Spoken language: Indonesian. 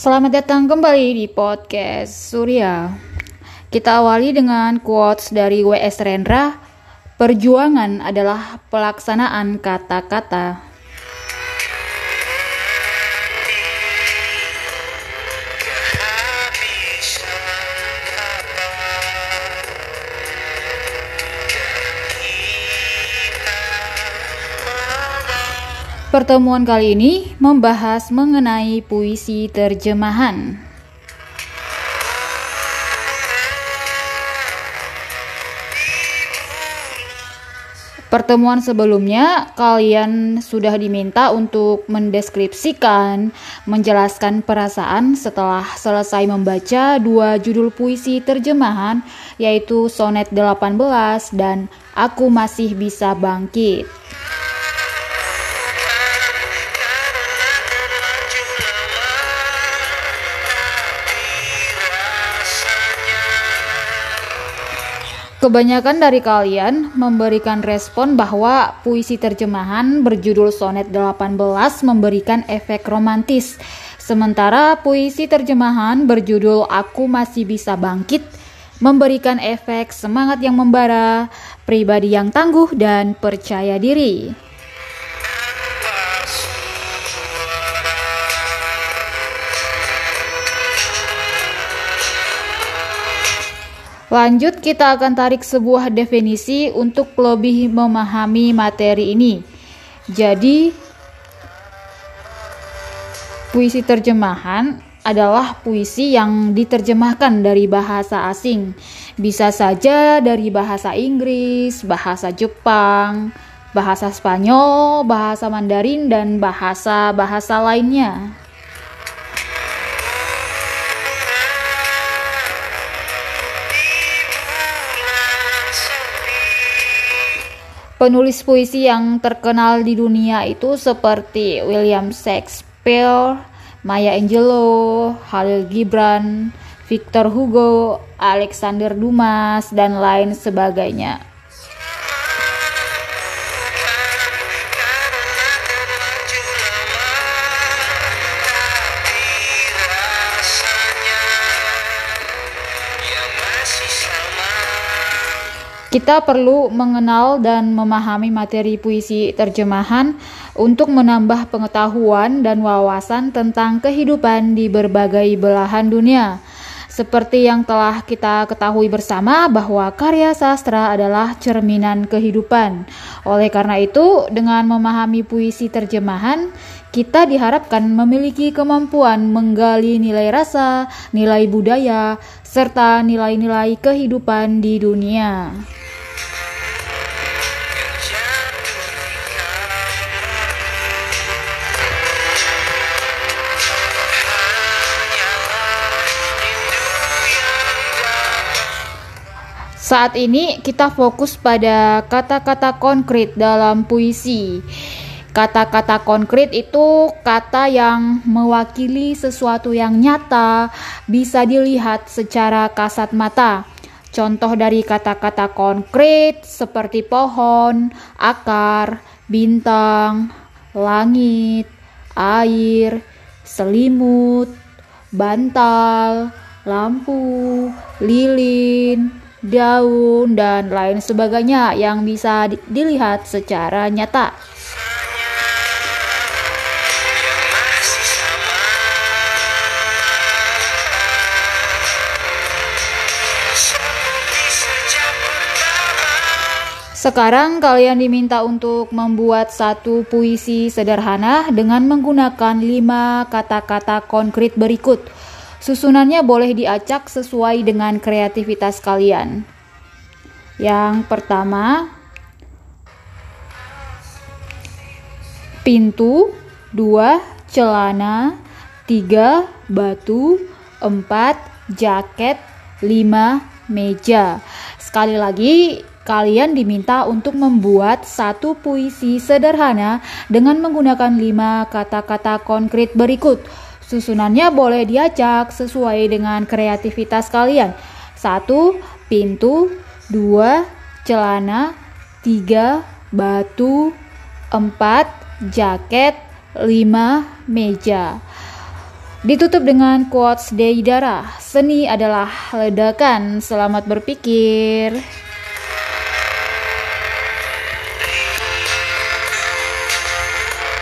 Selamat datang kembali di podcast Surya. Kita awali dengan quotes dari W.S. Rendra. Perjuangan adalah pelaksanaan kata-kata. Pertemuan kali ini membahas mengenai puisi terjemahan. Pertemuan sebelumnya, kalian sudah diminta untuk mendeskripsikan, menjelaskan perasaan setelah selesai membaca dua judul puisi terjemahan, yaitu Sonet 18 dan Aku Masih Bisa Bangkit. Kebanyakan dari kalian memberikan respon bahwa puisi terjemahan berjudul Sonet 18 memberikan efek romantis. Sementara puisi terjemahan berjudul Aku Masih Bisa Bangkit memberikan efek semangat yang membara, pribadi yang tangguh dan percaya diri. Lanjut, kita akan tarik sebuah definisi untuk lebih memahami materi ini. Jadi, puisi terjemahan adalah puisi yang diterjemahkan dari bahasa asing. Bisa saja dari bahasa Inggris, bahasa Jepang, bahasa Spanyol, bahasa Mandarin, dan bahasa-bahasa lainnya. Penulis puisi yang terkenal di dunia itu seperti William Shakespeare, Maya Angelou, Khalil Gibran, Victor Hugo, Alexander Dumas, dan lain sebagainya. Kita perlu mengenal dan memahami materi puisi terjemahan untuk menambah pengetahuan dan wawasan tentang kehidupan di berbagai belahan dunia. Seperti yang telah kita ketahui bersama bahwa karya sastra adalah cerminan kehidupan. Oleh karena itu, dengan memahami puisi terjemahan, kita diharapkan memiliki kemampuan menggali nilai rasa, nilai budaya, serta nilai-nilai kehidupan di dunia. Saat ini kita fokus pada kata-kata konkret dalam puisi. Kata-kata konkret itu kata yang mewakili sesuatu yang nyata, bisa dilihat secara kasat mata. Contoh dari kata-kata konkret seperti pohon, akar, bintang, langit, air, selimut, bantal, lampu, lilin, daun, dan lain sebagainya yang bisa dilihat secara nyata. Sekarang kalian diminta untuk membuat satu puisi sederhana dengan menggunakan lima kata-kata konkret berikut. Susunannya boleh diacak sesuai dengan kreativitas kalian. Yang pertama, pintu, dua, celana, tiga, batu, empat, jaket, lima, meja. Sekali lagi, kalian diminta untuk membuat satu puisi sederhana dengan menggunakan lima kata-kata konkret berikut. Susunannya boleh diacak sesuai dengan kreativitas kalian. Satu, pintu. Dua, celana. Tiga, batu. Empat, jaket. Lima, meja. Ditutup dengan quotes Deidara, seni adalah ledakan, selamat berpikir.